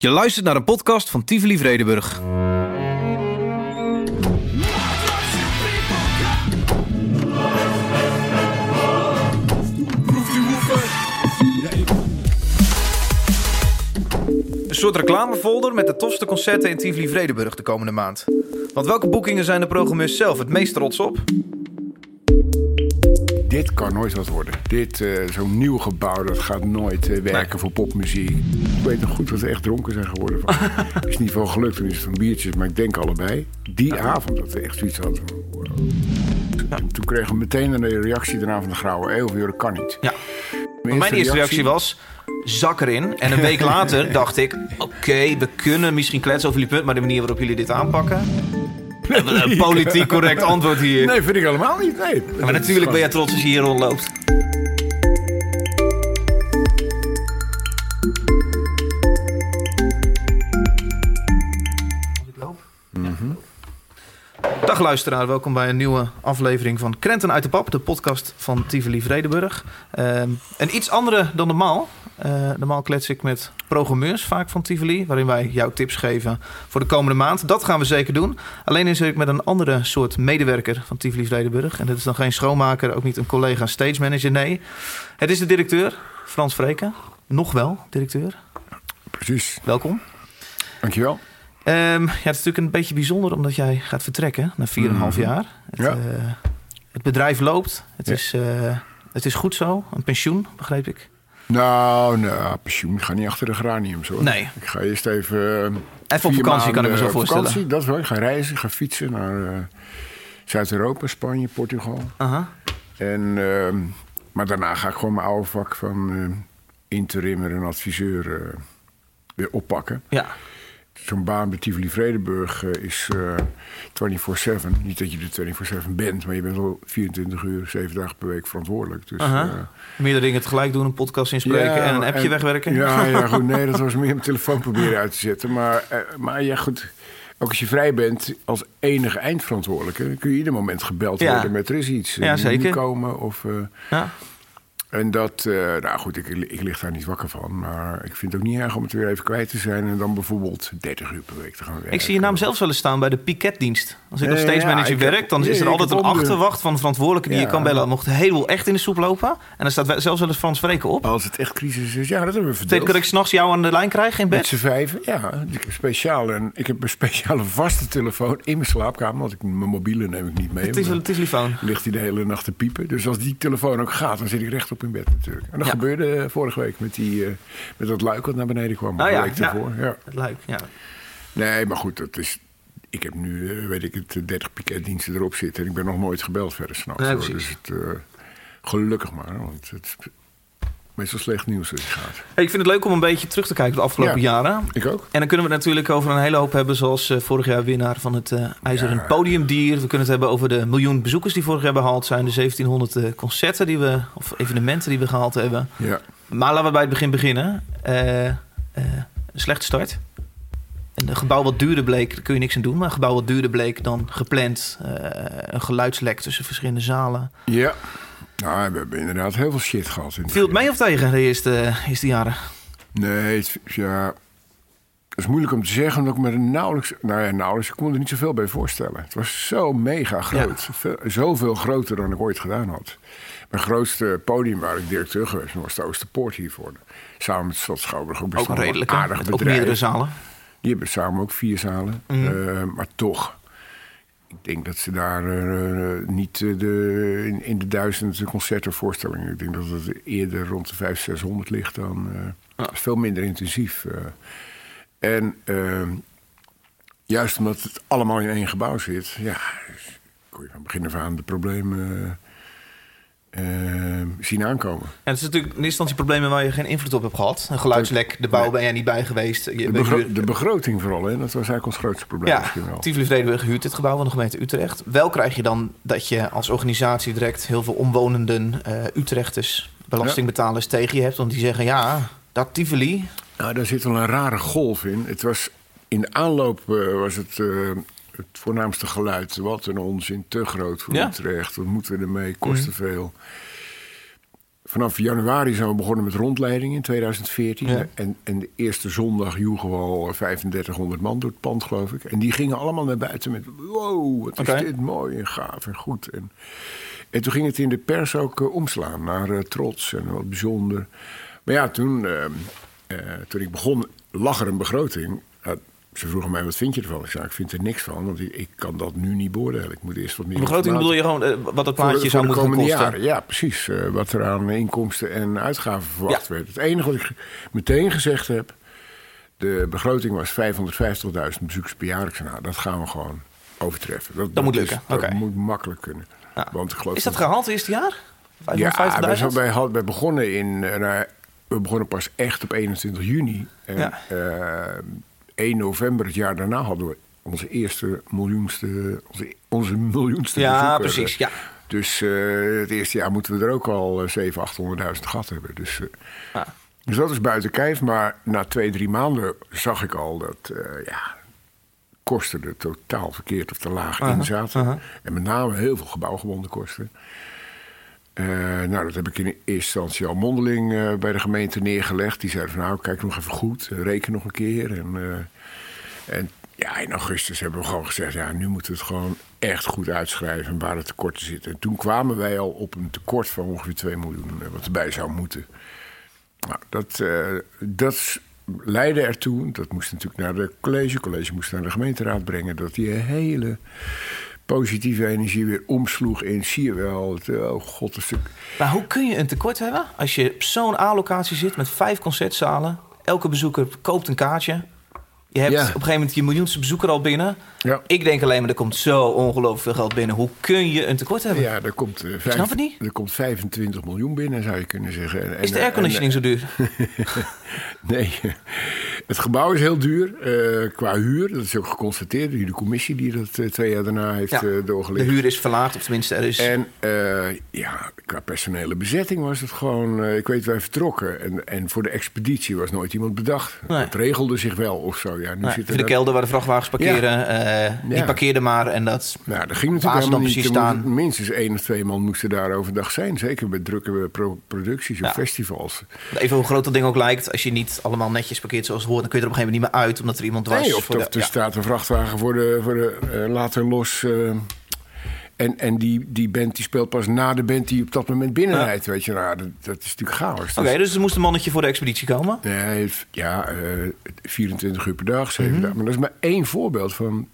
Je luistert naar een podcast van Tivoli Vredenburg. Een soort reclamefolder met de tofste concerten in Tivoli Vredenburg de komende maand. Want welke boekingen zijn de programmeurs zelf het meest trots op? Dit kan nooit wat worden. Dit, eh, zo'n nieuw gebouw, dat gaat nooit eh, werken voor popmuziek. Ik weet nog goed dat we echt dronken zijn geworden. Van, is niet veel gelukt, toen is het van biertjes, maar ik denk allebei. Die avond dat we echt zoiets hadden van... wow. Toen kregen we meteen een reactie daarna van de Grauwe Eeuw. Dat kan niet. Ja. Mijn eerste reactie was, zak erin. En een week later dacht ik, oké, we kunnen misschien kletsen over jullie punt... maar de manier waarop jullie dit aanpakken... Een politiek correct antwoord hier. Nee, vind ik helemaal niet. Nee. Maar natuurlijk ben je trots als je hier rondloopt. Dag luisteraar, welkom bij een nieuwe aflevering van Krenten uit de Pap, de podcast van Tivoli Vredenburg. Ehm een iets andere dan normaal. Eh normaal klets ik met programmeurs vaak van Tivoli, waarin wij jou tips geven voor de komende maand. Dat gaan we zeker doen. Alleen is ik met een andere soort medewerker van Tivoli Vredenburg. En dat is dan geen schoonmaker, ook niet een collega stage manager, nee. Het is de directeur, Frans Vreken. Nog wel directeur. Precies. Welkom. Dankjewel. Ehm, ja, het is natuurlijk een beetje bijzonder omdat jij gaat vertrekken na 4,5 Mhm. jaar. Het, Ja. eh, het bedrijf loopt. Het, Ja. is, eh, het is goed zo. Een pensioen, begreep ik. Nou, nou, pensioen. Ik ga niet achter de graniums hoor. Nee. Ik ga eerst even... eh, Even op vakantie, kan ik me zo voorstellen. Vakantie, dat is wel. Ik ga reizen, ga fietsen naar eh, Zuid-Europa, Spanje, Portugal. Aha. En, ehm, maar daarna ga ik gewoon mijn oude vak van eh, interimmer en adviseur eh, weer oppakken. Ja. Zo'n baan bij Tivoli Vredenburg eh, is eh 24-7. Niet dat je er 24-7 bent, maar je bent wel 24 uur, 7 dagen per week verantwoordelijk. Dus, eh, Meerdere dingen tegelijk doen, een podcast inspreken ja, en een appje en- wegwerken. Ja, ja, goed. Nee, dat was meer mijn telefoon proberen uit te zetten. Maar, eh, maar ja, goed. Ook als je vrij bent als enige eindverantwoordelijke... kun je ieder moment gebeld Ja. worden met er is iets. Ja, zeker. komen of... eh, Ja. En dat, eh, nou goed, ik, ik lig daar niet wakker van. Maar ik vind het ook niet erg om het weer even kwijt te zijn... en dan bijvoorbeeld 30 uur per week te gaan werken. Ik zie je naam zelfs wel eens staan bij de piketdienst. Als ik als Ja, stage ja, manager heb- werk, dan is er altijd een achterwacht van verantwoordelijke die Ja. je kan bellen. Mocht de heleboel echt in de soep lopen. En dan staat zelfs wel eens Frans Vreken op. Als het echt crisis is, ja, dat hebben we verdeeld. Betekent dat ik s'nachts jou aan de lijn krijg in Met bed? z'n vijven, ja. Ik heb, speciaal, en ik heb een speciale vaste telefoon in mijn slaapkamer. Want ik, mijn mobiele neem ik niet mee. Het is een telefoon. ligt hij de hele nacht te piepen. Dus als die telefoon ook gaat, dan zit ik in bed natuurlijk. En dat Ja. gebeurde eh, vorige week met, die, eh, met dat luik wat naar beneden kwam. Een ja, week ja. daarvoor. Ja. Het luik, ja. Nee, maar goed, dat is... Ik heb nu, eh, weet ik het, 30 piketdiensten erop zitten. En ik ben nog nooit gebeld verder s'nachts. Dus het, gelukkig maar, want het meestal slecht nieuws als gaat. Hey, ik vind het leuk om een beetje terug te kijken op de afgelopen Ja. jaren. Ik ook. En dan kunnen we het natuurlijk over een hele hoop hebben, zoals eh, vorig jaar winnaar van het eh IJzeren Ja. Podiumdier. We kunnen het hebben over de miljoen bezoekers die vorig jaar behaald zijn, de 1700 eh, concerten die we, of evenementen die we gehaald hebben. Ja. Maar laten we bij het begin beginnen. Een slechte start. En een gebouw wat duurder bleek, daar kun je niks aan doen. Maar een gebouw wat duurder bleek dan gepland. Een geluidslek tussen verschillende zalen. Ja. Nou, we hebben inderdaad heel veel shit gehad. In Viel het mee of tegen de eerste, eerste jaren? Nee, het, ja, het is moeilijk om te zeggen, omdat ik me er nauwelijks... Nou ja, nauwelijks, ik kon er niet zoveel bij voorstellen. Het was zo mega groot. Veel, zoveel groter dan ik ooit gedaan had. Mijn grootste podium waar ik directeur geweest ben, was de Oosterpoort hiervoor. Samen met Stad Schouwburg. Ook, Ook redelijke. aardig Met ook bedrijf. meerdere zalen. Die hebben samen ook vier zalen. Mhm. Eh, maar toch, ik denk dat ze daar eh, niet eh, de, in, in de duizenden concerten voorstellingen. Ik denk dat het eerder rond de 500, 600 ligt dan. eh. Veel minder intensief. eh. en eh, juist omdat het allemaal in één gebouw zit, ja, kon je van begin af aan de problemen eh, zien aankomen. En het is natuurlijk in eerste instantie problemen waar je geen invloed op hebt gehad. Een geluidslek, de bouw ben jij niet bij geweest. Je De, begro- de begroting vooral, hè, dat was eigenlijk ons grootste probleem ja. Tivoli Vredenburg huurt dit gebouw van de gemeente Utrecht. Wel krijg je dan dat je als organisatie direct heel veel omwonenden eh, Utrechters, belastingbetalers tegen je hebt. Want die zeggen, ja, dat Tivoli, Nou, daar zit wel een rare golf in. Het was, in de aanloop eh, was het eh, het voornaamste geluid. Wat een onzin, te groot voor Ja. Utrecht. Wat moeten we ermee? Kost te veel. vanaf januari zijn we begonnen met rondleidingen in 2014. Ja. En, en de eerste zondag joegen we al 3500 man door het pand, geloof ik. En die gingen allemaal naar buiten met... Wow, wat is dit mooi en gaaf en goed. En, en toen ging het in de pers ook eh, omslaan naar eh, trots en wat bijzonder. Maar ja, toen, eh, eh, toen ik begon, lag er een begroting. Ze vroegen mij, wat vind je ervan? Ik zei, ik vind er niks van, want ik, ik kan dat nu niet beoordelen. Ik moet eerst wat meer... Begroting bedoel je gewoon eh, wat het plaatje voor zou moeten kosten? jaren. Ja, precies. eh, wat er aan inkomsten en uitgaven verwacht Ja. werd. Het enige wat ik meteen gezegd heb... de begroting was 550.000 bezoekers per jaar. Ik zei, nou, dat gaan we gewoon overtreffen. Dat, moet is- lukken, Dat moet makkelijk kunnen. Ja. Want ik geloof Is dat gehaald het eerste jaar? 550.000? ja, wij, zijn- wij, hadden- wij begonnen in. eh, we begonnen pas echt op 21 juni. En Ja. Eh, 1 november het jaar daarna hadden we onze eerste miljoenste. Onze, onze miljoenste Ja, bezoeker. precies. Ja. Dus eh, het eerste jaar moeten we er ook al uh, 700.000, 800.000 gehad hebben. Dus, eh, dus dat is buiten kijf. Maar na twee, drie maanden zag ik al dat. eh, ja, kosten er totaal verkeerd of te laag Aha, in zaten. En met name heel veel gebouwgebonden kosten. Eh, nou, dat heb ik in eerste instantie al mondeling eh, bij de gemeente neergelegd. Die zeiden van nou, kijk nog even goed, eh, reken nog een keer. En, en ja, in augustus hebben we gewoon gezegd, ja, nu moeten we het gewoon echt goed uitschrijven waar het tekorten zitten. En toen kwamen wij al op een tekort van ongeveer 2 miljoen, wat erbij zou moeten. Nou, dat, eh, dat leidde ertoe, dat moest natuurlijk naar de college, het college moest naar de gemeenteraad brengen, dat die hele positieve energie weer omsloeg in, zie je wel, het, oh god, een stuk. Maar hoe kun je een tekort hebben als je op zo'n A-locatie zit met vijf concertzalen? Elke bezoeker koopt een kaartje. Je hebt Ja. op een gegeven moment je miljoenste bezoeker al binnen. Ja. Ik denk alleen maar, er komt zo ongelooflijk veel geld binnen. Hoe kun je een tekort hebben? Ja, er komt, eh, vijf- snap het niet. er komt 25 miljoen binnen, zou je kunnen zeggen. En- Is de en- airconditioning zo duur? Nee, het gebouw is heel duur eh, qua huur. Dat is ook geconstateerd door de commissie die dat eh, twee jaar daarna heeft Ja, eh, de doorgelicht. huur is verlaagd, of tenminste er is... En ja, qua personele bezetting was het gewoon... ik weet, wij vertrokken. En, en voor de expeditie was nooit iemand bedacht. Nee. Het regelde zich wel of zo. Ja, nu zit voor er de kelder waar de vrachtwagens parkeren, eh, die Ja. parkeerden maar en dat... Nou, dat ging natuurlijk helemaal niet. staan. Minstens één of twee man moesten daar overdag zijn. Zeker bij drukke pro- producties of Ja. festivals. Even hoe groot dat ding ook lijkt, als je niet allemaal netjes parkeert zoals het hoort, dan kun je er op een gegeven moment niet meer uit, omdat er iemand was. Nee, of, voor of de- er staat een vrachtwagen voor de, voor de eh, later los. eh, en en die, die band die speelt pas na de band die op dat moment binnenrijdt. Weet je, nou, dat, dat is natuurlijk chaos. Oké, Dus- dus er moest een mannetje voor de expeditie komen. Nee, ja, eh 24 uur per dag, 7 Mhm. dagen. Maar dat is maar één voorbeeld van.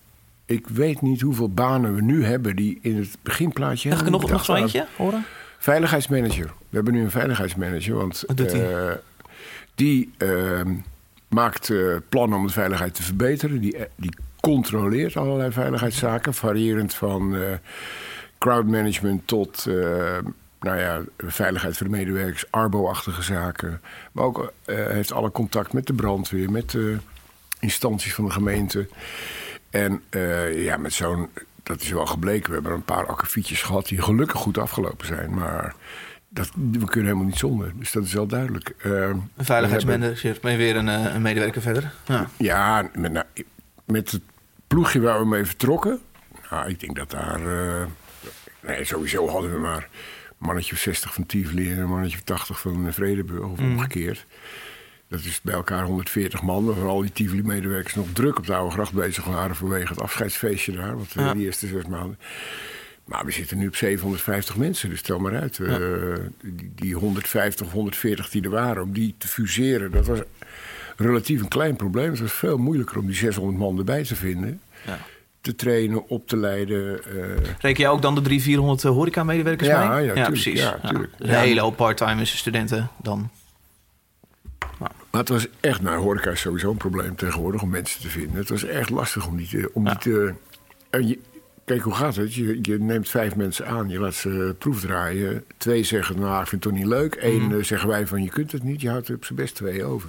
Ik weet niet hoeveel banen we nu hebben die in het beginplaatje. Mag ik nog, nog zo eentje horen? Veiligheidsmanager. We hebben nu een veiligheidsmanager. Want Wat doet die? eh, die ehm, maakt eh, plannen om de veiligheid te verbeteren. Die, eh, die controleert allerlei veiligheidszaken. Variërend van eh crowdmanagement tot eh, nou ja, veiligheid voor de medewerkers, arbo-achtige zaken. Maar ook heeft alle contact met de brandweer, met de instanties van de gemeente. En ja, met zo'n, dat is wel gebleken, we hebben een paar akkefietjes gehad die gelukkig goed afgelopen zijn. Maar dat, we kunnen helemaal niet zonder. Dus dat is wel duidelijk. We Een veiligheidsmanager, ben je weer een, eh, een medewerker verder. Ja. Ja, met, nou, met het ploegje waar we mee vertrokken. Nou, ik denk dat daar. eh, nee, sowieso hadden we maar een mannetje of 60 van Tivoli en een mannetje of 80 van Vredeburg, of omgekeerd. Dat is bij elkaar 140 man, waarvan al die Tivoli-medewerkers nog druk op de oude gracht bezig waren vanwege het afscheidsfeestje daar, wat Ja. die eerste zes maanden. Maar we zitten nu op 750 mensen, dus stel maar uit. eh, die, die 150 of 140 die er waren, om die te fuseren, dat was relatief een klein probleem. Het was veel moeilijker om die 600 man erbij te vinden. Ja. Te trainen, op te leiden. eh, Reken jij ook dan de 300, 400 horeca-medewerkers Ja, mee? ja, tuurlijk. precies. Ja, tuurlijk. Ja. Een hele hoop part-time studenten dan. Maar het was echt, nou, horeca is sowieso een probleem tegenwoordig om mensen te vinden. Het was echt lastig om die te. Om die te en je, kijk, hoe gaat het? Je, je neemt vijf mensen aan, je laat ze proefdraaien. Twee zeggen, nou, ik vind het toch niet leuk. Eén eh, zeggen wij van, je kunt het niet. Je houdt er op zijn best twee over.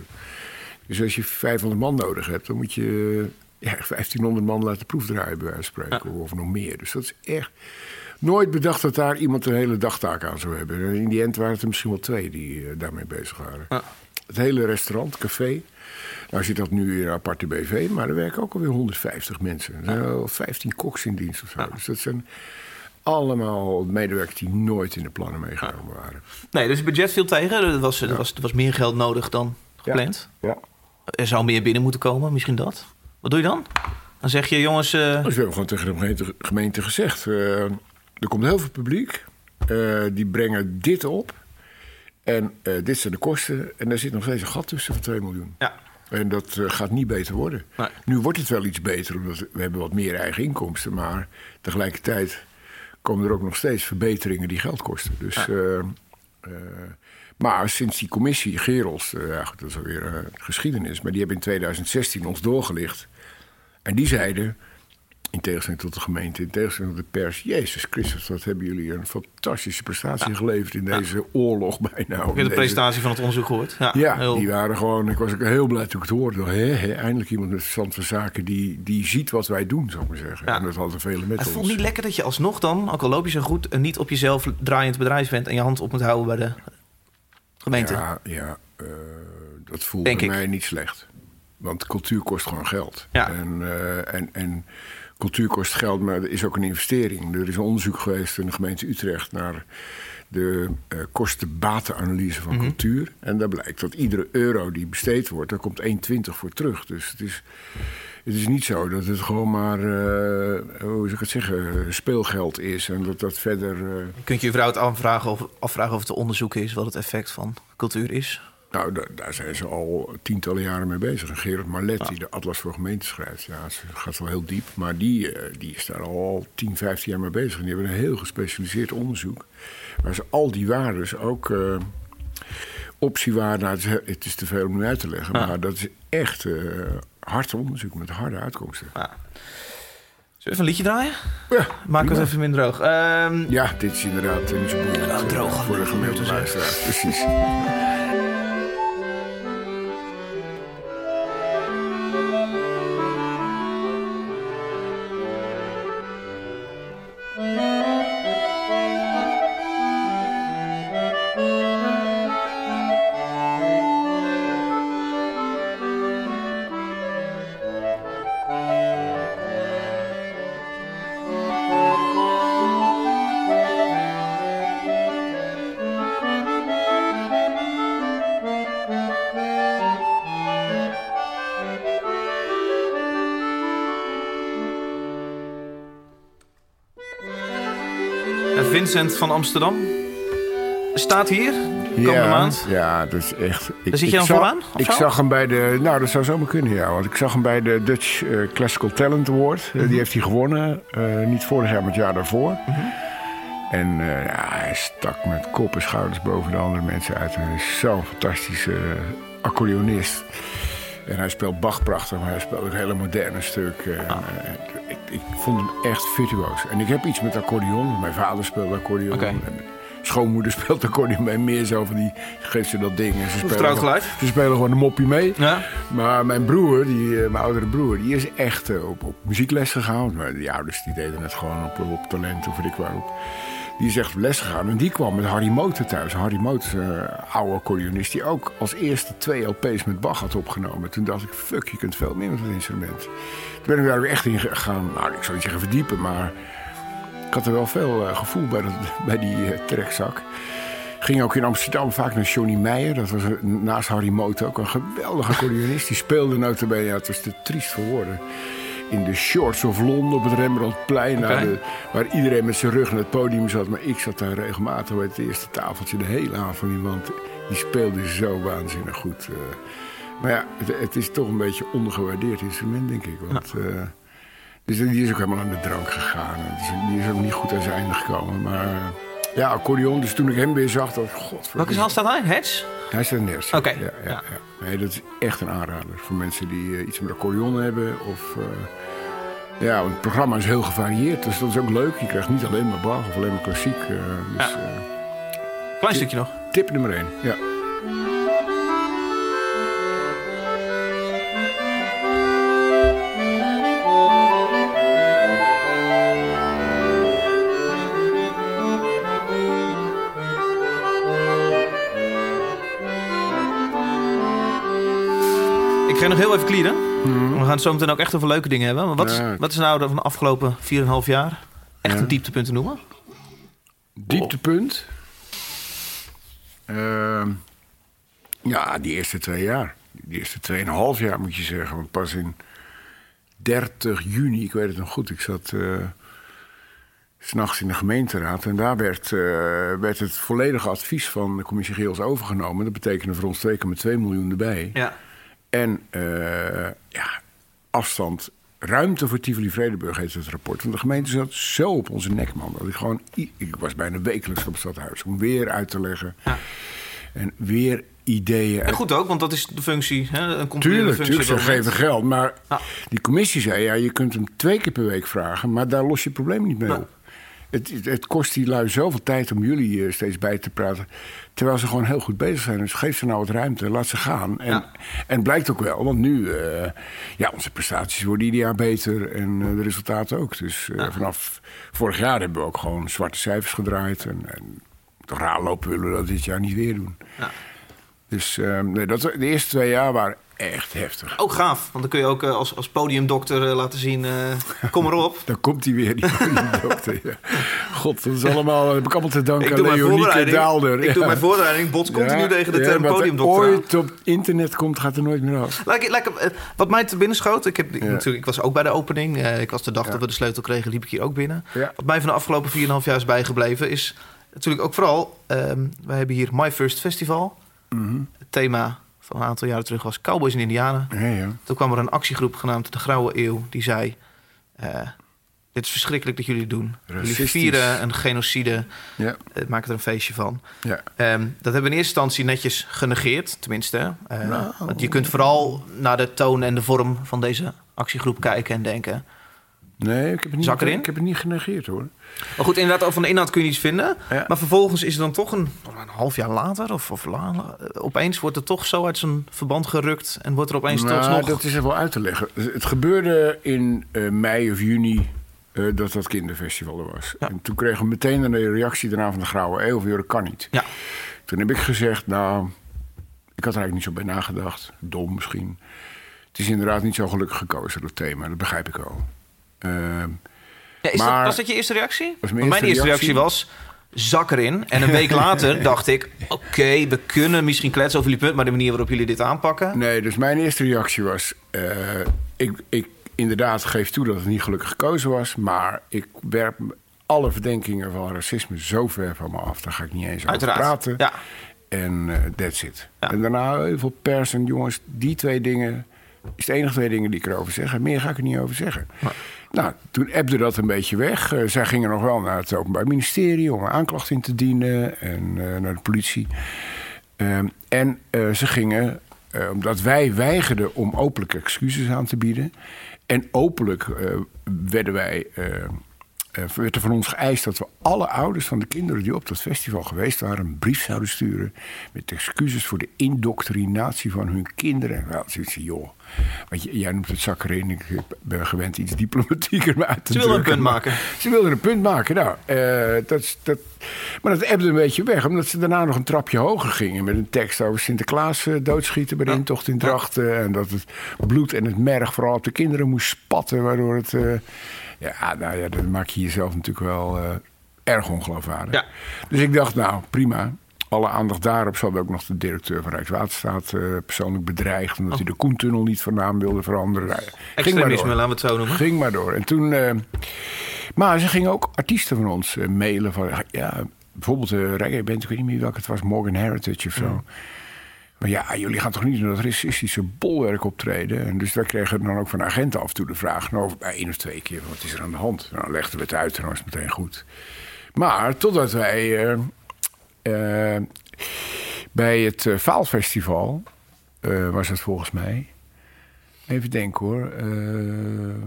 Dus als je 500 man nodig hebt, dan moet je ja, 1500 man laten proefdraaien, bij wijze van spreken. Of nog meer. Dus dat is echt nooit bedacht dat daar iemand een hele dagtaak aan zou hebben. En in die end waren het er misschien wel twee die eh, daarmee bezig waren. Ja. Het hele restaurant, café. Nou zit dat nu in een aparte BV, maar er werken ook alweer 150 mensen. Er zijn wel 15 koks in dienst of zo. Dus dat zijn allemaal medewerkers die nooit in de plannen meegenomen waren. Nee, dus het budget viel tegen. Er was, er was, er was meer geld nodig dan gepland. Ja. Er zou meer binnen moeten komen, misschien dat. Wat doe je dan? Dan zeg je, jongens... eh, Dus we hebben gewoon tegen de gemeente, gemeente gezegd... eh, er komt heel veel publiek, eh, die brengen dit op... en dit zijn de kosten... en daar zit nog steeds een gat tussen van 2 miljoen. ja. En dat eh, gaat niet beter worden. Nee. Nu wordt het wel iets beter, omdat we hebben wat meer eigen inkomsten... maar tegelijkertijd komen er ook nog steeds verbeteringen die geld kosten. Dus, eh, eh, maar sinds die commissie, Gerels, eh, ja, goed, dat is alweer geschiedenis... maar die hebben in 2016 ons doorgelicht. En die zeiden, in tegenstelling tot de gemeente, in tegenstelling tot de pers... Jezus Christus, wat hebben jullie een fantastische prestatie geleverd... in deze oorlog bijna. Heb de deze- presentatie van het onderzoek gehoord. Ja, ja, heel- die waren gewoon. Ik was ook heel blij toen ik het hoorde. Eindelijk iemand met verstand van zaken die, die ziet wat wij doen, zou ik maar zeggen. En dat hadden velen met Het ons. voelt niet lekker dat je alsnog dan, ook al loop je zo goed... en niet op jezelf draaiend bedrijf bent... en je hand op moet houden bij de gemeente. Ja, ja eh, dat voelt Denk bij ik. mij niet slecht. Want cultuur kost gewoon geld. Ja. En, eh, en, en cultuur kost geld, maar er is ook een investering. Er is een onderzoek geweest in de gemeente Utrecht naar de eh, kosten-batenanalyse van Mhm. cultuur. En daar blijkt dat iedere euro die besteed wordt, daar komt 1,20 voor terug. Dus het is, het is niet zo dat het gewoon maar, eh, hoe zou ik het zeggen, speelgeld is. En dat dat verder... Je kunt je vrouw het afvragen of, afvragen of het te onderzoeken is... wat het effect van cultuur is. Nou, da- daar zijn ze al tientallen jaren mee bezig. Gerard Marlet, die de Atlas voor Gemeenten schrijft, ja, ze gaat wel heel diep. Maar die, eh, die is daar al 10, 15 jaar mee bezig. En die hebben een heel gespecialiseerd onderzoek. Waar ze al die waardes ook. eh optiewaarden, nou, het, is, te veel om nu uit te leggen. Ja. Maar dat is echt eh hard onderzoek met harde uitkomsten. Ja. Zullen we even een liedje draaien? Ja, Maak het even minder droog. Ehm, Ja, dit is inderdaad niet zo. Nou, droog voor de gemiddelde luisteraar. Precies. Vincent van Amsterdam staat hier komende ja, maand. Ja, dat is echt... Ik, Daar zit je dan zag- vooraan, Ik zag hem bij de... Nou, dat zou zomaar kunnen, ja. Want ik zag hem bij de Dutch eh, Classical Talent Award. Eh, Mhm. die heeft hij gewonnen. eh, niet vorig jaar, maar het jaar daarvoor. En eh, ja, hij stak met kop en schouders boven de andere mensen uit. En hij is zo'n fantastische accordeonist. En hij speelt Bach prachtig, maar hij speelt ook hele moderne stukken. En, Ah. Vond hem echt virtuoos. En ik heb iets met accordeon. Mijn vader speelde accordeon. En schoonmoeder speelt accordeon bij meer zo van die geeft ze dat ding. En ze spelen, gewoon, ze spelen gewoon een moppie mee. Ja. Maar mijn broer, die, eh, mijn oudere broer, die is echt eh, op, op muziekles gegaan. Maar die ouders die deden het gewoon op, op talent of weet ik waarop. Die is echt les gegaan. En die kwam met Harry Motor thuis. Harry is een oude accordeonist, die ook als eerste twee LP's met Bach had opgenomen. Toen dacht ik, fuck, je kunt veel meer met het instrument. Toen ben ik daar ook echt in gegaan. Nou, ik zou niet zeggen verdiepen, maar ik had er wel veel eh, gevoel bij, dat, bij die eh, trekzak. Ging ook in Amsterdam vaak naar Johnny Meijer. Dat was naast Harry Moot ook een geweldige accordeonist. Die speelde notabene, ja, het was te triest voor woorden. In de Shorts of Londen op het Rembrandtplein. De- waar iedereen met zijn rug naar het podium zat. Maar ik zat daar regelmatig bij het eerste tafeltje de hele avond. Die man die speelde zo waanzinnig goed. eh. maar ja, het, het is toch een beetje ondergewaardeerd instrument, denk ik. Want, eh, dus die is ook helemaal aan de drank gegaan. Dus die is ook niet goed aan zijn einde gekomen. Maar ja, accordeon. Dus toen ik hem weer zag, dacht ik, god. Welke zaal staat hij? Hij staat neerst. Oké, Ja, ja, ja. ja. Nee, dat is echt een aanrader voor mensen die eh, iets met accordeon hebben. Of, eh, ja, want het programma is heel gevarieerd, dus dat is ook leuk. Je krijgt niet alleen maar Bach of alleen maar klassiek. eh, dus Klein stukje nog. tip nummer één. Ja. Klieren. We gaan het zo meteen ook echt over leuke dingen hebben. Maar wat, is, wat is nou van de afgelopen 4,5 jaar echt een dieptepunt te noemen? Dieptepunt? Ehm, ja, die eerste twee jaar. Die eerste tweeënhalf jaar moet je zeggen. Want pas in 30 juni, ik weet het nog goed, ik zat uh, s'nachts in de gemeenteraad. En daar werd, uh, werd het volledige advies van de commissie Geels overgenomen. Dat betekende voor ons 2,2 miljoen erbij. Ja. En uh, ja, afstand Ruimte voor Tivoli Vredenburg heet het rapport. Want de gemeente zat zo op onze nek, man. Dat ik gewoon. Ik was bijna wekelijks op het stadhuis om weer uit te leggen. Ja. En weer ideeën. En goed ook, want dat is de functie. Hè? Een tuurlijk, functie tuurlijk, ze geven geld. Maar die commissie zei, ja, je kunt hem twee keer per week vragen... maar daar los je het probleem niet mee op. Het, het, kost die lui zoveel tijd om jullie uh, steeds bij te praten. Terwijl ze gewoon heel goed bezig zijn. Dus geef ze nou wat ruimte, laat ze gaan. En, ja. en blijkt ook wel, want nu... Uh, ja, onze prestaties worden ieder jaar beter en uh, de resultaten ook. Dus ja. vanaf vorig jaar hebben we ook gewoon zwarte cijfers gedraaid. En, en toch raar lopen willen we dat dit jaar niet weer doen. Ja. Dus nee, dat, de eerste twee jaar waren echt heftig. Ook gaaf, want dan kun je ook uh, als, als podiumdokter uh, laten zien, uh, kom maar op. dan komt hij weer, die podiumdokter. ja. God, dat is allemaal, heb ik allemaal te danken aan Leonieke Daalder. Ik doe mijn voorbereiding, bots continu ja, tegen de term podiumdokter ooit op internet komt, gaat er nooit meer af. Like, like, wat mij te binnen schoot, ik, heb, natuurlijk, ik was ook bij de opening. ik was de dag dat we de sleutel kregen, liep ik hier ook binnen. Wat mij van de afgelopen 4,5 jaar is bijgebleven, is natuurlijk ook vooral... Um, wij hebben hier My First Festival. Mm -hmm. Het thema van een aantal jaren terug was Cowboys en Indianen. Ja, ja. Toen kwam er een actiegroep genaamd De Grauwe Eeuw. Die zei, uh, dit is verschrikkelijk dat jullie het doen. Jullie vieren een genocide. Ja. Uh, maken er een feestje van. Ja. Um, dat hebben we in eerste instantie netjes genegeerd. Tenminste. Uh, nou. Want je kunt vooral naar de toon en de vorm van deze actiegroep kijken en denken... Nee, ik heb het niet, Zak erin? Ik heb het niet genegeerd hoor. Maar goed, inderdaad, over van de inhoud kun je iets vinden. Ja. Maar vervolgens is er dan toch een, een half jaar later, of, of later, opeens wordt het toch zo uit zijn verband gerukt en wordt er opeens nou, toch nog... dat is even wel uit te leggen. Het gebeurde in uh, mei of juni uh, dat dat kinderfestival er was. Ja. En toen kregen we meteen een reactie daarna van de Grauwe Eeuw, dat kan niet. Ja. Toen heb ik gezegd, nou, ik had er eigenlijk niet zo bij nagedacht. Dom misschien. Het is inderdaad niet zo gelukkig gekozen, dat thema. Dat begrijp ik wel. Uh, ja, is maar, dat, was dat je eerste reactie? Mijn, eerste, mijn eerste reactie, reactie was zak erin. En een week later dacht ik: oké, okay, we kunnen misschien kletsen over jullie punt, maar de manier waarop jullie dit aanpakken. Nee, dus mijn eerste reactie was: uh, ik, ik inderdaad geef toe dat het niet gelukkig gekozen was, maar ik werp alle verdenkingen van racisme zo ver van me af. Daar ga ik niet eens Uiteraard. over praten. Ja. En uh, that's it. Ja. En daarna heel veel pers en jongens, die twee dingen is de enige twee dingen die ik erover zeg. Meer ga ik er niet over zeggen. Maar. Nou, toen ebde dat een beetje weg. Uh, zij gingen nog wel naar het Openbaar Ministerie om een aanklacht in te dienen en uh, naar de politie. Uh, en uh, ze gingen, omdat wij weigerden om openlijk excuses aan te bieden. En openlijk werden wij werd er van ons geëist dat we alle ouders van de kinderen die op dat festival geweest waren, een brief zouden sturen met excuses voor de indoctrinatie van hun kinderen. Wel, zoiets joh. Want jij noemt het zakker in. Ik ben gewend iets diplomatieker uit te Ze wilden een punt maken. Ze wilden een punt maken. Nou, uh, dat, dat, maar dat ebde een beetje weg. Omdat ze daarna nog een trapje hoger gingen. Met een tekst over Sinterklaas uh, doodschieten bij de ja. intocht in Drachten. Ja. En dat het bloed en het merg vooral op de kinderen moest spatten. Waardoor het... Uh, ja, nou ja, dat maak je jezelf natuurlijk wel erg ongeloofwaardig. Ja. Dus ik dacht, nou, prima alle aandacht daarop. Ze hadden ook nog de directeur van Rijkswaterstaat uh, persoonlijk bedreigd. Omdat oh. hij de Koentunnel niet van naam wilde veranderen. Nou, Extremisme, laten we het zo noemen. Ging maar door. En toen, uh, maar ze gingen ook artiesten van ons uh, mailen. Van, ja, bijvoorbeeld de reggae band, ik weet niet meer welke het was, Morgan Heritage of zo. Mm. Maar ja, jullie gaan toch niet in dat racistische bolwerk optreden? En dus wij kregen dan ook van agenten af en toe de vraag... nou, bij één of twee keer, wat is er aan de hand? Nou, dan legden we het uit en dan was het meteen goed. Maar totdat wij uh, bij het uh, Faalfestival uh, was het volgens mij. Even denken hoor.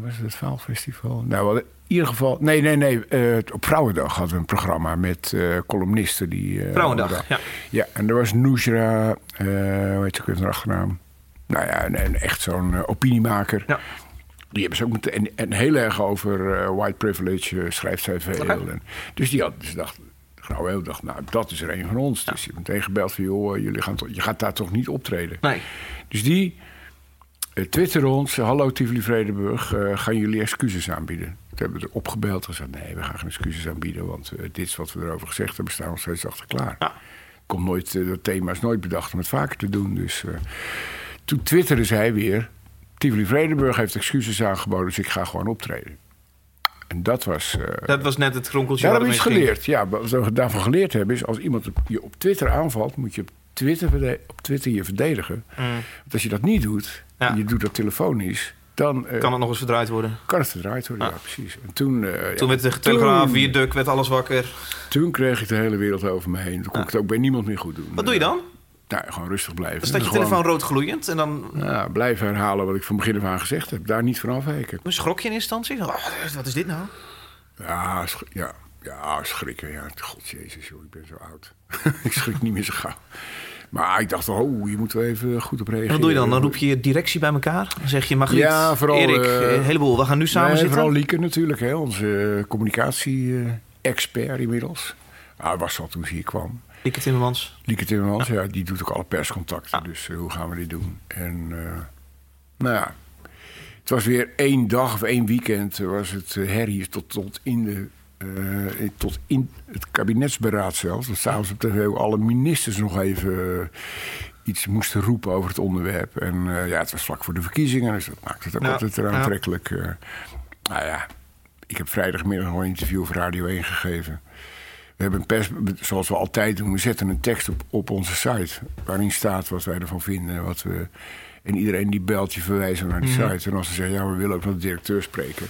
was het het Faalfestival? Nou, in ieder geval. Nee, nee, nee. op Vrouwendag hadden we een programma met columnisten. Die, Vrouwendag, ja. Ja, en er was Nusra, hoe heet ze ook even achternaam? Nou ja, een, een echt zo'n opiniemaker. Ja. Die hebben ze ook meteen, en, en heel erg over white privilege schrijft zij veel. Okay. En, dus die had, dus dacht, nou, ik dacht, nou, dat is er een van ons. Ja. Dus je bent tegengebeld van, joh, jullie gaan je gaat daar toch niet optreden? Nee. Dus die uh, twitteren ons, hallo Tivoli Vredenburg, uh, gaan jullie excuses aanbieden? hebben we er opgebeld en gezegd... nee, we gaan geen excuses aanbieden... want eh, dit is wat we erover gezegd hebben. staan nog steeds achter klaar. Ja. Komt nooit, eh, dat thema is nooit bedacht om het vaker te doen. Dus eh, toen twitterde zij weer... Tivoli Vredenburg heeft excuses aangeboden... dus ik ga gewoon optreden. En dat was... eh, Dat was net het kronkeltje het hebben we iets geleerd. Ja, wat we daarvan geleerd hebben is... als iemand je op Twitter aanvalt... moet je op Twitter, op Twitter je verdedigen. Mm. Want als je dat niet doet... Ja. en je doet dat telefonisch... dan eh, Kan het nog eens verdraaid worden? kan het verdraaid worden. Ja, Ja. precies. En toen, eh, Toen werd de Telegraaf, Vierduk, werd alles wakker. toen kreeg ik de hele wereld over me heen. Toen kon ik het ook bij niemand meer goed doen. Wat doe je dan? Nou, gewoon rustig blijven. Dan staat je Gewoon, telefoon rood gloeiend en dan Ja, blijven herhalen wat ik van begin af aan gezegd heb. Daar niet van afwijken. schrok je in instantie. Oh, wat is dit nou? Ja, ja, ja schrikken. Ja, God jezus, joh, ik ben zo oud. ik schrik niet meer zo gauw. Maar ik dacht, oh, je moet wel even goed op reageren. En wat doe je dan? Dan roep je je directie bij elkaar. Dan zeg je, Margriet, Ja, vooral, Erik, eh, een heleboel. We gaan nu samen Nee, zitten. Vooral Lieke natuurlijk, hè, onze communicatie-expert inmiddels. Nou, hij was al toen ze hier kwam. Lieke Timmermans. Lieke Timmermans, ja. die doet ook alle perscontacten. Dus eh, hoe gaan we dit doen? En eh, nou ja, het was weer één dag of één weekend... eh, was het herrie tot, tot in de... tot in het kabinetsberaad zelfs. Dat s'avonds op tv alle ministers nog even iets moesten roepen over het onderwerp. En ja, het was vlak voor de verkiezingen, dus dat maakt het ook Ja, altijd ja. aantrekkelijk. nou ja, ik heb vrijdagmiddag nog een interview voor Radio 1 gegeven. We hebben een pers, zoals we altijd doen, we zetten een tekst op, op onze site. Waarin staat wat wij ervan vinden. en Wat we, en iedereen die belt, je verwijzen naar die Mhm. site. En als ze zeggen, ja, we willen ook met de directeur spreken.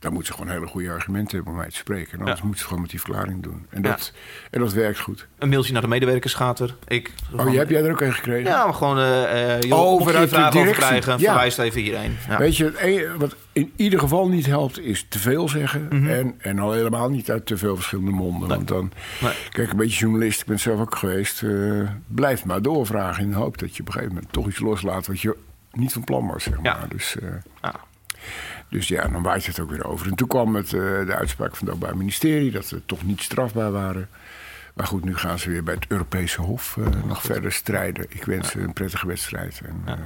Dan moeten ze gewoon hele goede argumenten hebben om mij te spreken. En anders Ja. moeten ze gewoon met die verklaring doen. En Ja. dat, en dat werkt goed. Een mailtje naar de medewerkers gaat er. Ik. Oh, je, heb jij er ook een gekregen? Ja, maar gewoon... eh joh, Oh, je vragen over krijgen, Ja. verwijs even hierheen. Ja. Weet je, enige wat in ieder geval niet helpt, is te veel zeggen. Mhm. en, en al helemaal niet uit te veel verschillende monden. Want dan, Nee. kijk, een beetje journalist, ik ben zelf ook geweest. eh, blijf maar doorvragen in de hoop dat je op een gegeven moment toch iets loslaat wat je niet van plan was, zeg maar. Ja. Dus, Ja. Dus ja, dan waait het ook weer over. En toen kwam het, eh, de uitspraak van het Openbaar Ministerie dat ze toch niet strafbaar waren. Maar goed, nu gaan ze weer bij het Europese Hof eh, nog verder strijden. Ik wens ze een prettige wedstrijd. En, Ja. eh,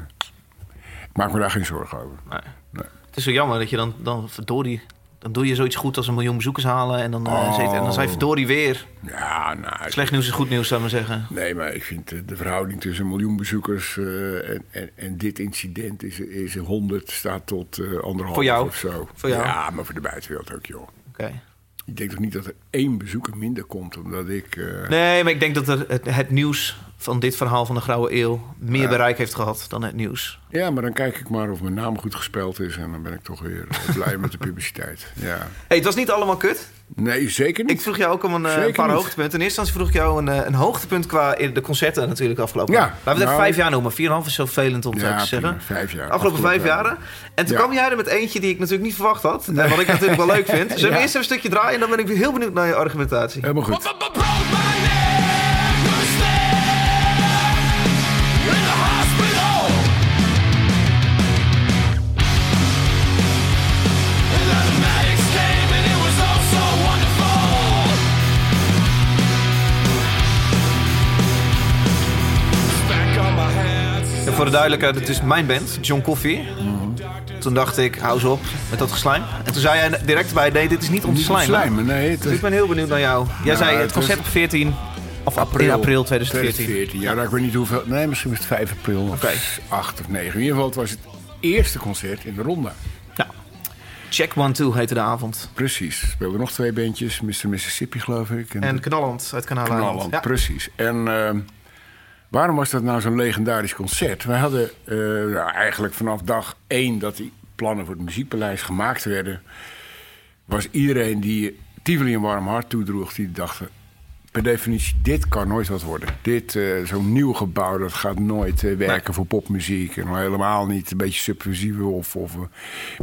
ik maak me daar geen zorgen over. Nee. Nee. Het is zo jammer dat je dan, dan verdorie... Dan doe je zoiets goed als een miljoen bezoekers halen. En dan, Oh. en dan zei verdorie weer. Ja, nou, Slecht nieuws is goed nieuws, zou ik maar zeggen. Nee, maar ik vind eh, de verhouding tussen een miljoen bezoekers eh, en, en, en dit incident is, is 100 staat tot anderhalf Voor jou? of zo. Voor jou? Ja, maar voor de buitenwereld ook, joh. Oké. Ik denk toch niet dat er één bezoeker minder komt omdat ik. eh, Nee, maar ik denk dat er het, het nieuws van dit verhaal van de Grauwe Eeuw... meer Ja. bereik heeft gehad dan het nieuws. Ja, maar dan kijk ik maar of mijn naam goed gespeld is en dan ben ik toch weer eh, blij met de publiciteit. Ja. hey, het was niet allemaal kut. Nee, zeker niet. Ik vroeg jou ook om een, eh, Zeker paar niet. hoogtepunten. In eerste instantie vroeg ik jou een, een hoogtepunt qua de concerten natuurlijk afgelopen. Ja, Laten we het nou- vijf jaar noemen. Vier en half is zo vervelend om ja, te zeggen. vijf jaar. Afgelopen vijf jaren. En toen Ja. kwam jij er met eentje die ik natuurlijk niet verwacht had. En wat ik natuurlijk wel leuk vind. Dus we Ja. eerst even een stukje draaien en dan ben ik heel benieuwd naar je argumentatie. Helemaal goed. broke my neck, was there in the hospital. And then the medics came and it was all so wonderful. Back on my head. En voor de duidelijkheid, het is mijn band, John Coffee. Toen dacht ik, hou eens op met dat geslijm. En toen zei jij direct bij, nee, dit is niet te slijmen. slijmen, nee. Het Dus ik ben heel benieuwd naar jou. Jij zei het concert was- op 14 of april, in april 2014. 2014. Ja, nou, ik weet niet hoeveel. Nee, misschien was het 5 april of Oké. 8 of 9. In ieder geval, het was het eerste concert in de ronde. Ja. Check One Two heette de avond. Precies. Er speelden nog twee bandjes. Mr. Mississippi, geloof ik. En Knalland uit Kanaal Knalland, Ja. precies. En ehm, waarom was dat nou zo'n legendarisch concert? Wij hadden eh, nou, eigenlijk vanaf dag één dat die plannen voor het muziekpaleis gemaakt werden... was iedereen die Tivoli een warm hart toedroeg, die dacht... Per definitie, dit kan nooit wat worden. Dit, eh, zo'n nieuw gebouw, dat gaat nooit eh, werken voor popmuziek. En al helemaal niet een beetje subversieve of, of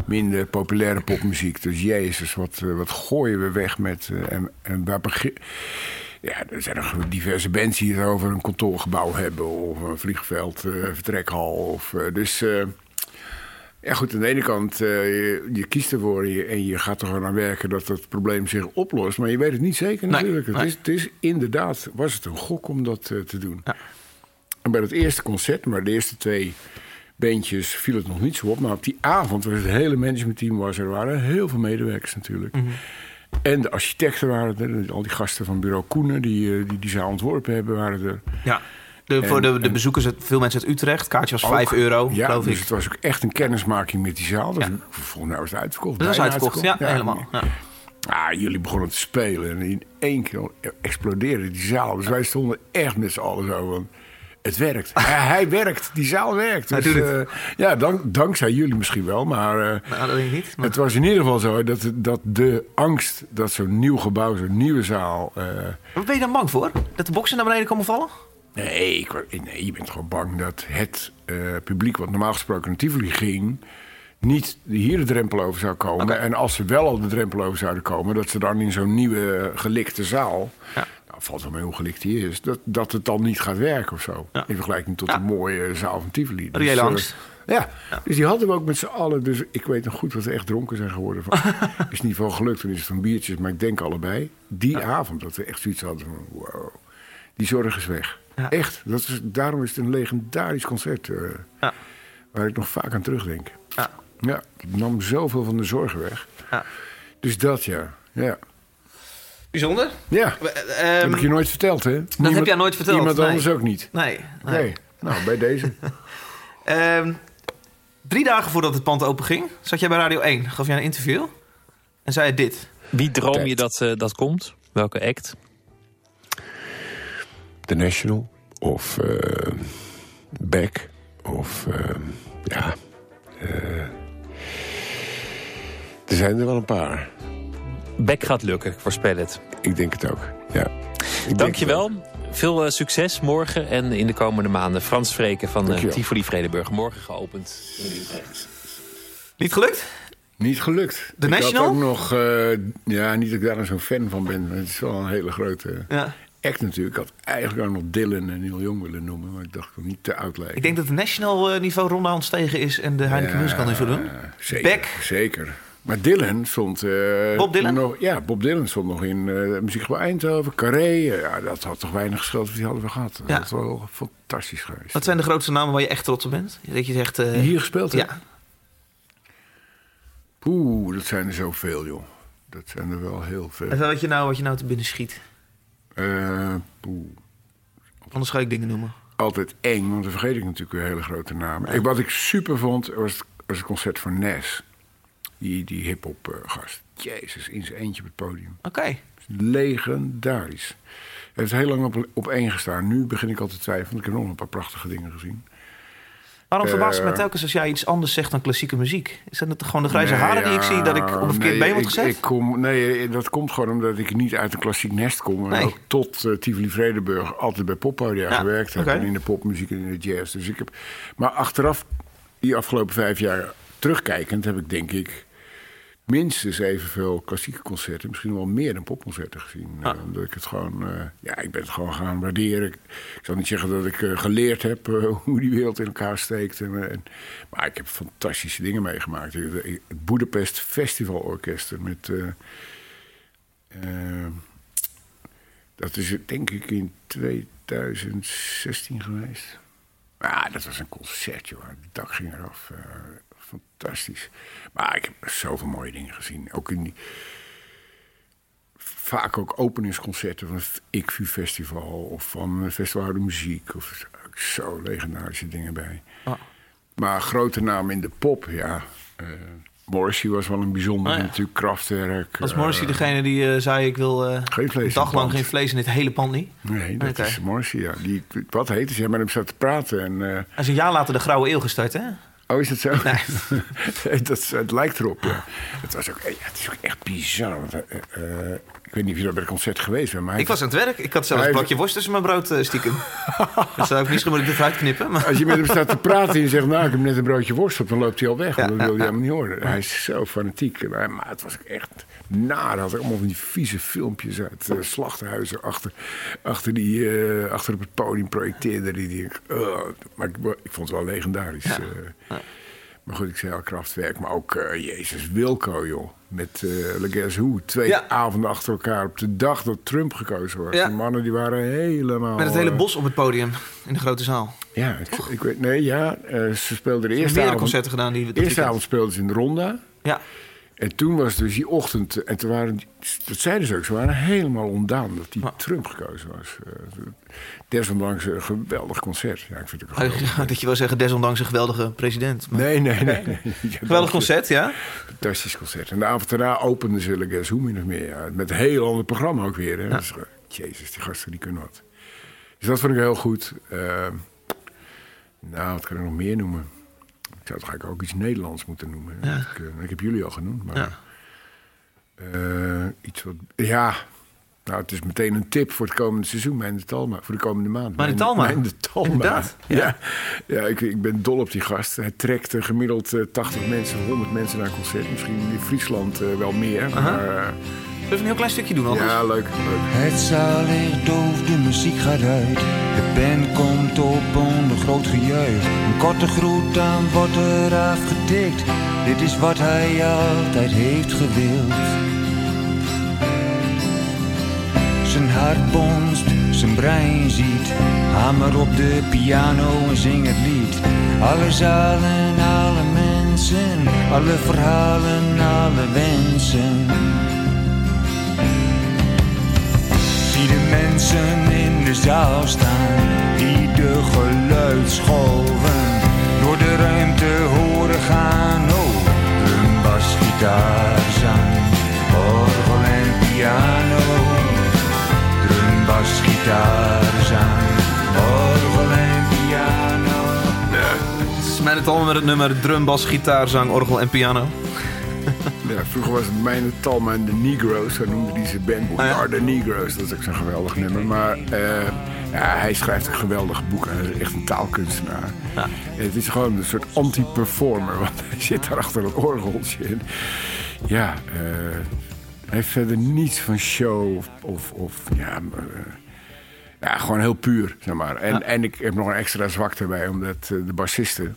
minder populaire popmuziek. Dus jezus, wat, wat gooien we weg met... en, en waar begin... Ja, er zijn nog diverse bands die het over een kantoorgebouw hebben... of een vliegveld, eh, vertrekhal. Of, eh, dus... eh, ja, goed, aan de ene kant, je, je kiest ervoor en je, en je gaat er gewoon aan werken dat het probleem zich oplost. Maar je weet het niet zeker Nee, natuurlijk. Het, is, het is inderdaad, was het een gok om dat te doen. Ja. En bij het eerste concert, maar de eerste twee bandjes viel het nog niet zo op. Maar op die avond was het hele managementteam was er. Er waren heel veel medewerkers natuurlijk. Mhm. En de architecten waren er. Al die gasten van bureau Koenen die eh, die, die zaal ontworpen hebben, waren er. Ja. De, voor de, de bezoekers, veel mensen uit Utrecht. Kaartje was 5 Ook. euro, ja, geloof dus ik. het was ook echt een kennismaking met die zaal. Dus Ja. Volgens mij was het uitverkocht. Dat was uitverkocht, ja, helemaal. Ja. Ah, jullie begonnen te spelen en in één keer explodeerde die zaal. Dus wij stonden echt met z'n allen zo van... Het werkt. hij, hij werkt. Die zaal werkt. Hij Dus, doet het. eh, ja, dank, dankzij jullie misschien wel. Maar eh, Nou, dat ik niet. maar- het was in ieder geval zo dat, dat de angst dat zo'n nieuw gebouw, zo'n nieuwe zaal... eh, Waar ben je dan bang voor? Dat de boksen naar beneden komen vallen? Nee, ik, nee, je bent gewoon bang dat het eh, publiek wat normaal gesproken naar Tivoli ging... niet hier de drempel over zou komen. En als ze wel al de drempel over zouden komen... dat ze dan in zo'n nieuwe eh, gelikte zaal... Ja. Nou, valt wel mee hoe gelikt die is... dat, dat het dan niet gaat werken of zo. Ja. In vergelijking tot Ja. de mooie zaal van Tivoli. Reële eh, ja. dus die hadden we ook met z'n allen. Dus ik weet nog goed dat we echt dronken zijn geworden. Van, is niet van geluk, toen is het van biertjes, maar ik denk allebei. Die avond dat we echt zoiets hadden van, wow, die zorg is weg. Echt, dat is, daarom is het een legendarisch concert. eh, Ja. Waar ik nog vaak aan terugdenk. Ja. Ja, het nam zoveel van de zorgen weg. Ja. Dus dat ja, ja. Bijzonder. Ja, We- dat ehm, heb ik je nooit verteld, hè? Dat heb jij nooit verteld, Iemand nee. anders ook niet. Nee. Nee. nee. Nou, bij deze. Ehm, drie dagen voordat het pand open ging, zat jij bij Radio 1. Gaf jij een interview. En zei je dit. Wie droom je dat eh, dat komt? Welke act? The National of eh Beck of eh, ja. eh, er zijn er wel een paar. Beck gaat lukken, ik voorspel het. Ik denk het ook. Ja. Ik denk Dankjewel. Veel eh, succes morgen en in de komende maanden. Frans Vreken van Dankjewel. Tivoli Vredenburg. Morgen geopend in Utrecht. Niet gelukt? Niet gelukt. The ik National? Had ook nog, eh, ja, niet dat ik daar nou zo'n fan van ben. Maar het is wel een hele grote Ja. act natuurlijk. Ik had eigenlijk ook nog Dylan en Neil Young willen noemen. Maar ik dacht, ik wil niet te oud lijken. Ik denk dat het national niveau ronde aan stegen is en de Heineken Ja, Musical niveau doen. Zeker, Beck. zeker. Maar Dylan stond... eh, Bob Dylan? Nog, ja, Bob Dylan stond nog in eh Muziekgebouw Eindhoven, Carré. Ja, dat had toch weinig gescheld of die hadden we gehad. Ja. Dat was wel fantastisch geweest. Wat zijn de grootste namen waar je echt trots op bent? Dat je zegt... Die hier gespeeld hebben? Ja. Oeh, dat zijn er zoveel, joh. Dat zijn er wel heel veel. En wat je nou, wat je nou te binnen schiet. Oeh. Anders ga ik dingen noemen. Altijd eng, want dan vergeet ik natuurlijk weer hele grote namen. Ik, wat ik super vond, was het, was het concert van Nes. Die, die hip-hop eh, gast. Jezus, in zijn eentje op het podium. Oké. Legendarisch. Hij heeft heel lang op, op één gestaan. Nu begin ik al te twijfelen, want ik heb nog een paar prachtige dingen gezien. Waarom verbaast het me Eh, telkens als jij iets anders zegt dan klassieke muziek? Is dat gewoon de grijze Nee, haren die ik zie dat ik op een verkeerd nee, been word gezet? Ik kom, nee, dat komt gewoon omdat ik niet uit een klassiek nest kom. En Nee. ook tot eh, Tivoli Vredenburg altijd bij poppodia Ja, gewerkt heb. En in de popmuziek en in de jazz. Dus ik heb, maar achteraf, die afgelopen vijf jaar terugkijkend, heb ik denk ik minstens evenveel klassieke concerten. Misschien wel meer dan popconcerten gezien. Ah. Eh, omdat ik het gewoon, eh, ja, ik ben het gewoon gaan waarderen. Ik, ik zal niet zeggen dat ik eh, geleerd heb hoe die wereld in elkaar steekt. En, en- maar ik heb fantastische dingen meegemaakt. Ik- Het Budapest Festival Orkester met... dat is het, denk ik in 2016 geweest. Ja, dat was een concert, joh. Het dak ging eraf. eh, fantastisch. Maar ik heb zoveel mooie dingen gezien. Ook in die... Vaak ook openingsconcerten van het ICVU Festival... of van het Festival Oude Muziek. Of zo legendarische dingen bij. Ah. Maar grote namen in de pop, ja... eh Morrissey was wel een bijzonder, ja. natuurlijk, krachtwerk. Was eh, Morrissey degene die eh, zei ik wil eh, Geen vlees een dag lang geen vlees in dit hele pand niet? Nee, dat is Morrissey, ja. Die, wat heet ze? Met hem zat te praten. En, eh, Hij is een jaar later de Grauwe Eeuw gestart, hè? oh, is dat zo? Nee. Dat, het lijkt erop, ja. Het, was ook, ja, het is ook echt bizar. Want, eh, eh, ik weet niet of je dat bij het concert geweest bent, maar... Ik was aan het werk. Ik had zelfs een plakje worst tussen mijn brood eh, stiekem. dat zou ik misschien moet ik het eruit knippen. Maar... Als je met hem staat te praten en je zegt... nou, ik heb net een broodje worst op, dan loopt hij al weg. Ja, dat wil ja. helemaal niet horen. Hij is zo fanatiek. Maar, maar het was echt naar. Had allemaal van die vieze filmpjes uit eh, slachthuizen... achter, achter, die, eh, achter op het podium projecteerde. Die, die, maar ik, ik vond het wel legendarisch. Maar goed, ik zei al krachtwerk. Maar ook, Jezus, Wilco, joh. Met eh Le Guess Who. Twee Ja. avonden achter elkaar op de dag dat Trump gekozen was. Ja. Die mannen die waren helemaal... Met het hele eh, bos op het podium in de grote zaal. Ja, ik, ik weet, nee, ja, eh, ze speelden de Er eerste meerdere avond. concerten gedaan die we De eerste avond speelden ze in de Ronda. Ja. En toen was dus die ochtend, en toen waren, dat zeiden ze ook, ze waren helemaal ontdaan dat die Ja. Trump gekozen was. Eh, desondanks een geweldig concert. Ja, ik vind het geweldig. Dat je wil zeggen, desondanks een geweldige president. Maar- Nee, nee, nee. nee. Ja, Geweldig concert, ja? Fantastisch concert. En de avond daarna openden ze Guess Who min of meer. Ja, met een heel ander programma ook weer. Hè. Dus, eh, jezus, die gasten die kunnen wat. Dus dat vond ik heel goed. Eh, nou, wat kan ik nog meer noemen? Ik zou toch eigenlijk ook iets Nederlands moeten noemen. Ja. Ik, eh, ik heb jullie al genoemd. Maar, Ja. eh, iets wat... Ja, nou, het is meteen een tip voor het komende seizoen. Mijn de Talma. Voor de komende maand. Mijn de Talma. Mijn de Talma. Ja. Ja, ja ik, ik ben dol op die gast. Hij trekt eh, gemiddeld eh, 80 mensen, 100 mensen naar een concert. Misschien in Friesland eh, wel meer. Maar, eh, Zullen we een heel klein stukje doen anders? ja, leuk, leuk. Het zaal ligt doof, de muziek gaat uit. De band komt op onder groot gejuich. Een korte groet, dan wordt er afgetikt. Dit is wat hij altijd heeft gewild. Zijn hart bonst, zijn brein ziet. Hamer op de piano en zing het lied. Alle zalen, alle mensen. Alle verhalen, alle wensen. Mensen in de zaal staan, die de geluidsgolven door de ruimte horen gaan. Oh, drum, bas, gitaar, zang, orgel en piano. Drum, bas, gitaar, zang, orgel en piano. Het is mijn het al met het nummer drum, bas, gitaar, zang, orgel en piano. Ja, vroeger was het Mijn Talma en de Negroes. Zo noemde hij zijn band. We Ah? Are the Negroes. Dat is ook zo'n geweldig nummer. Maar eh, ja, hij schrijft een geweldig boek. Hij is echt een taalkunstenaar. Ja. En het is gewoon een soort anti-performer. Want hij zit daar achter het orgeltje. En ja, eh, hij heeft verder niets van show of... of, of ja, eh, ja, gewoon heel puur, zeg maar. En, Ja. en ik heb nog een extra zwakte bij, omdat de bassisten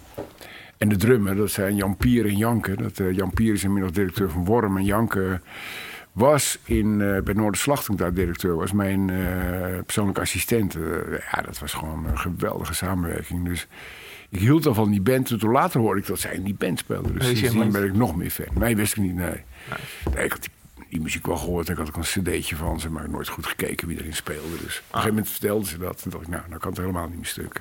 en de drummer, dat zijn Jan Pier en Janke. Dat, eh, Jan Pier is inmiddels directeur van Worm. En Janke was in, eh, bij ik daar directeur was, mijn eh, persoonlijke assistent. Ja, dat was gewoon een geweldige samenwerking. Dus ik hield al van die band. Toen later hoorde ik dat zij in die band speelden. Dus sindsdien ben ik nog meer fan. Nee, wist ik niet, nee. nee ik had die, die muziek wel gehoord. Ik had ook een cd'tje van ze, maar nooit goed gekeken wie erin speelde. Dus op een gegeven moment vertelden ze dat. En dacht ik, nou, nou kan het helemaal niet meer stuk.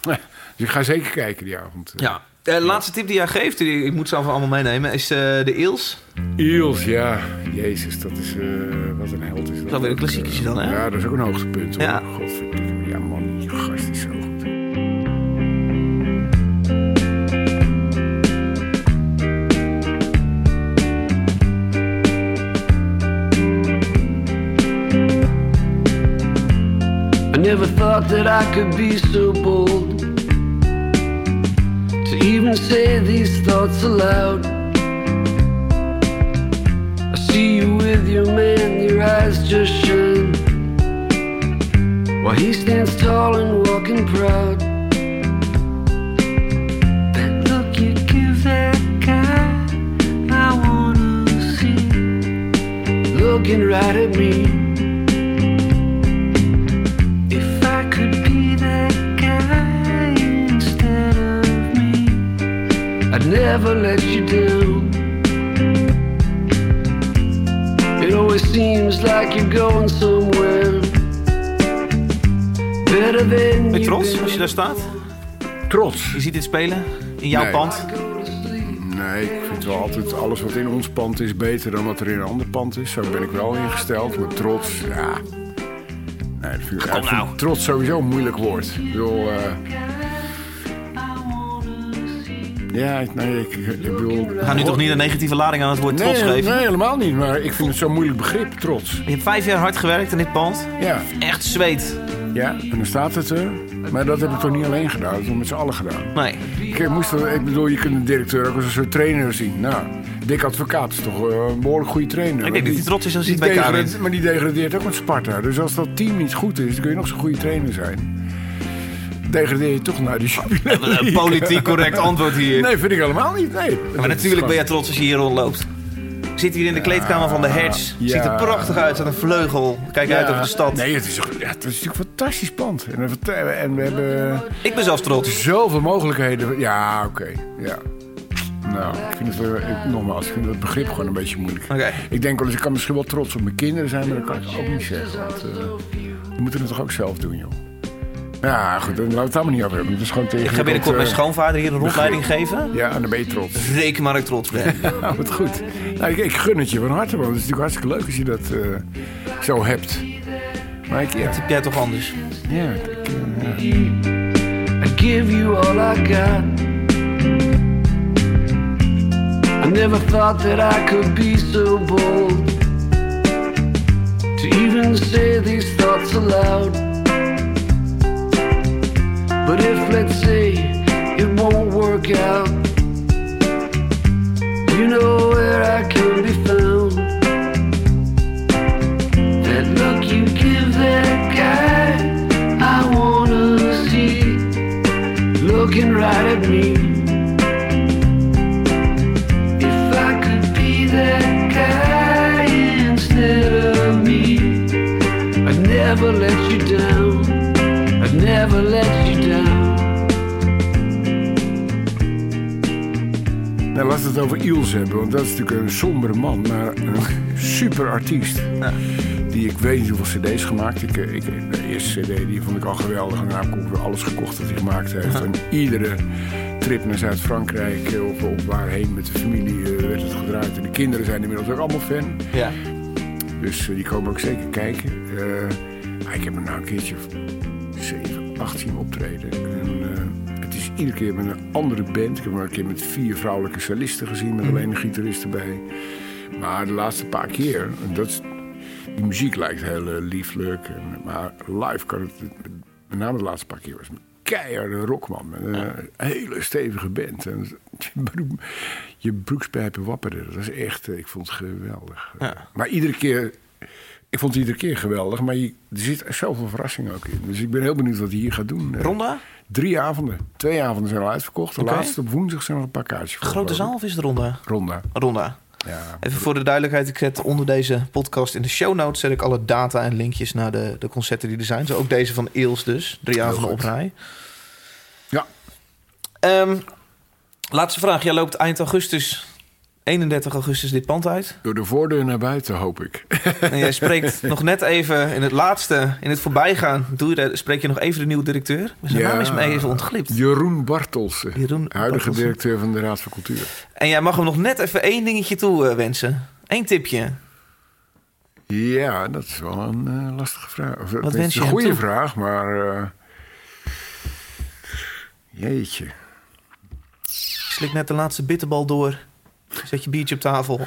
Eh. Dus ik ga zeker kijken die avond. eh. Ja. De laatste tip die jij geeft, die ik moet ze allemaal meenemen, is eh, de Eels. Eels, ja. Jezus, dat is... eh, wat een held is dat. is alweer een klassieketje dan, hè? Ja, dat is ook een hoogtepunt. Hoor. Ja. Ja, man, never thought that I could be so bold to even say these thoughts aloud. I see you with your man, your eyes just shine while he stands tall and walking proud. Look you give that guy, I wanna see, looking right at me. I'd never let you down. It always seems like you're going somewhere better than Ben je trots als je daar staat? Trots. Je ziet dit spelen in jouw Nee. pand. Nee, ik vind wel altijd alles wat in ons pand is beter dan wat er in een ander pand is. Zo ben ik wel ingesteld. Maar trots, ja. Nee, dat vind ik, Kom ik vind nou. trots sowieso een moeilijk woord. Ik bedoel, eh, ja, ik- nee, ik, ik bedoel... We gaan nu toch niet een negatieve lading aan het woord trots geven? Nee, helemaal niet. Maar ik vind het zo'n moeilijk begrip, trots. Je hebt vijf jaar hard gewerkt in dit pand. Ja, Echt zweet. ja, en dan staat het er. Maar dat heb ik toch niet alleen gedaan. Dat hebben we met z'n allen gedaan. Nee. Ik, moest, er- ik bedoel, je kunt een directeur ook als een soort trainer zien. Nou, Dick Advocaat is toch eh, een behoorlijk goede trainer. Ik denk dat hij trots is als hij wint. Maar die degradeert ook met Sparta. Dus als dat team niet goed is, dan kun je nog zo'n goede trainer zijn. Degradeer je toch naar de Jupiler Een politiek correct antwoord hier. Nee, vind ik helemaal niet. Nee. Maar natuurlijk ben jij trots als je hier rondloopt. zit hier in de kleedkamer van de Hertz. Ja. Ziet er prachtig uit, aan een vleugel. Kijk uit over de stad. Nee, het is, ja, het is natuurlijk een fantastisch pand. En, we- en we hebben Ik ben zelfs trots. zoveel mogelijkheden. Ja, oké. Ja. Nou, ik vind het, ik, nogmaals, ik vind het begrip gewoon een beetje moeilijk. Oké. Ik denk wel eens, ik kan misschien wel trots op mijn kinderen zijn, maar dat kan ik ook niet zeggen. Want eh, we moeten het toch ook zelf doen, joh. Ja, goed, dan laten we het allemaal niet over hebben. Het is gewoon tegen Ik ga binnenkort mijn eh, schoonvader hier een rondleiding geven. Ja, en dan ben je trots. Reken maar dat ik trots ben. Nou, wat goed. Nou, ik, ik gun het je van harte, want het is natuurlijk hartstikke leuk als je dat eh, zo hebt. Maar ik, ja, Dat heb jij toch anders? ja, ik, ja. I give you all I got. I never thought that I could be so bold to even say these thoughts aloud. But if, let's say, it won't work out, you know where I can be found. That look you give that guy, I wanna see looking right at me. Het over Iels hebben, want dat is natuurlijk een sombere man, maar een super artiest. Die ik weet niet hoeveel cd's gemaakt. Ik, eh, ik, de eerste cd die vond ik al geweldig. En daarna heb ik alles gekocht dat hij gemaakt heeft. En iedere trip naar Zuid-Frankrijk eh, of, of waarheen met de familie eh, werd het gedraaid. En de kinderen zijn inmiddels ook allemaal fan. Ja. Dus die komen ook zeker kijken. Ik heb hem nou een keertje of 7, 18 optreden. Iedere keer met een andere band. Ik heb hem een keer met vier vrouwelijke solisten gezien, met alleen een gitarist erbij. Maar de laatste paar keer, dat is, die muziek lijkt heel eh, lieflijk. En, maar live kan het, met name de laatste paar keer was een keiharde rockman. Met een hele stevige band. En je, broek, je broekspijpen wapperden. Dat was echt, eh, ik vond het geweldig. Ja. Maar iedere keer, ik vond het iedere keer geweldig. Maar je, er zit zoveel verrassing ook in. Dus ik ben heel benieuwd wat hij hier gaat doen. Eh, Ronda? Drie avonden. Twee avonden zijn al uitverkocht. De laatste op woensdag zijn er nog een paar kaartjes voor. Grote zaal of is het Ronda? Ronda. Ronda. Ja. Even voor de duidelijkheid, ik zet onder deze podcast in de show notes zet ik alle data en linkjes naar de, de concerten die er zijn. Zo ook deze van Eels dus, drie avonden op rij. ja. Ehm, laatste vraag, jij loopt eind augustus, 31 augustus dit pand uit. Door de voordeur naar buiten, hoop ik. En jij spreekt nog net even in het laatste, in het voorbijgaan, doe je, spreek je nog even de nieuwe directeur. Zijn naam is me even ontglipt. Jeroen Bartelsen. Jeroen Huidige Bartelsen. directeur van de Raad van Cultuur. En jij mag hem nog net even één dingetje toe eh, wensen. Eén tipje. Ja, dat is wel een eh, lastige vraag. Of, het wens is je een goede toe? vraag, maar... eh, jeetje. Slik net de laatste bitterbal door. Zet je biertje op tafel.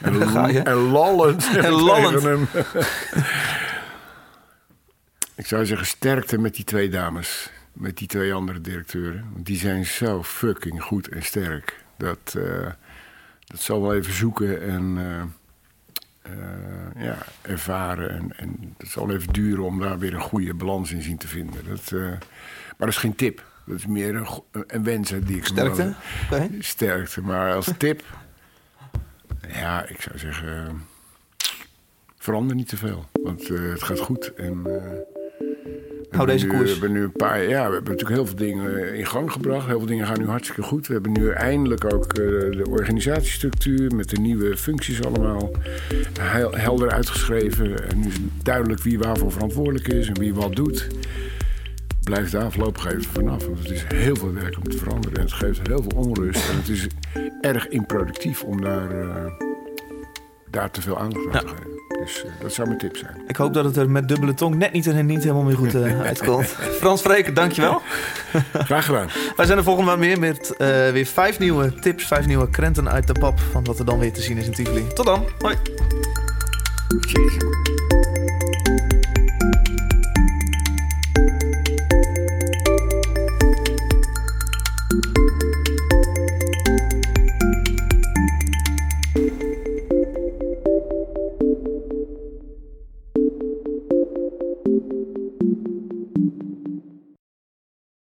En, Daar ga je. en lallend. En ik lallend. hem. ik zou zeggen sterkte met die twee dames. Met die twee andere directeuren. Want die zijn zo fucking goed en sterk. Dat, eh, dat zal wel even zoeken en eh, eh, ja, ervaren. En, en het zal even duren om daar weer een goede balans in zien te vinden. Dat, maar dat is geen tip. Dat is meer een, een wens die ik Sterkte. wel- sterkte. Maar als tip, ja, ik zou zeggen, verander niet te veel. Want eh, het gaat goed. En, eh, Hou deze koers. We hebben nu een paar, ja, we hebben natuurlijk heel veel dingen in gang gebracht. Heel veel dingen gaan nu hartstikke goed. We hebben nu eindelijk ook eh, de organisatiestructuur met de nieuwe functies allemaal heel, helder uitgeschreven. En nu is duidelijk wie waarvoor verantwoordelijk is en wie wat doet. Blijf daar voorlopig even vanaf. Want het is heel veel werk om te veranderen. En het geeft heel veel onrust. En het is erg improductief om daar, eh, daar te veel aandacht aan Ja. te geven. Dus eh, dat zou mijn tip zijn. Ik hoop dat het er met dubbele tong net niet en niet helemaal meer goed eh, uitkomt. Frans Vreken, dankjewel. Graag gedaan. Wij zijn er volgende maand meer met eh, weer vijf nieuwe tips, vijf nieuwe krenten uit de pap van wat er dan weer te zien is in Tivoli. Tot dan. Hoi.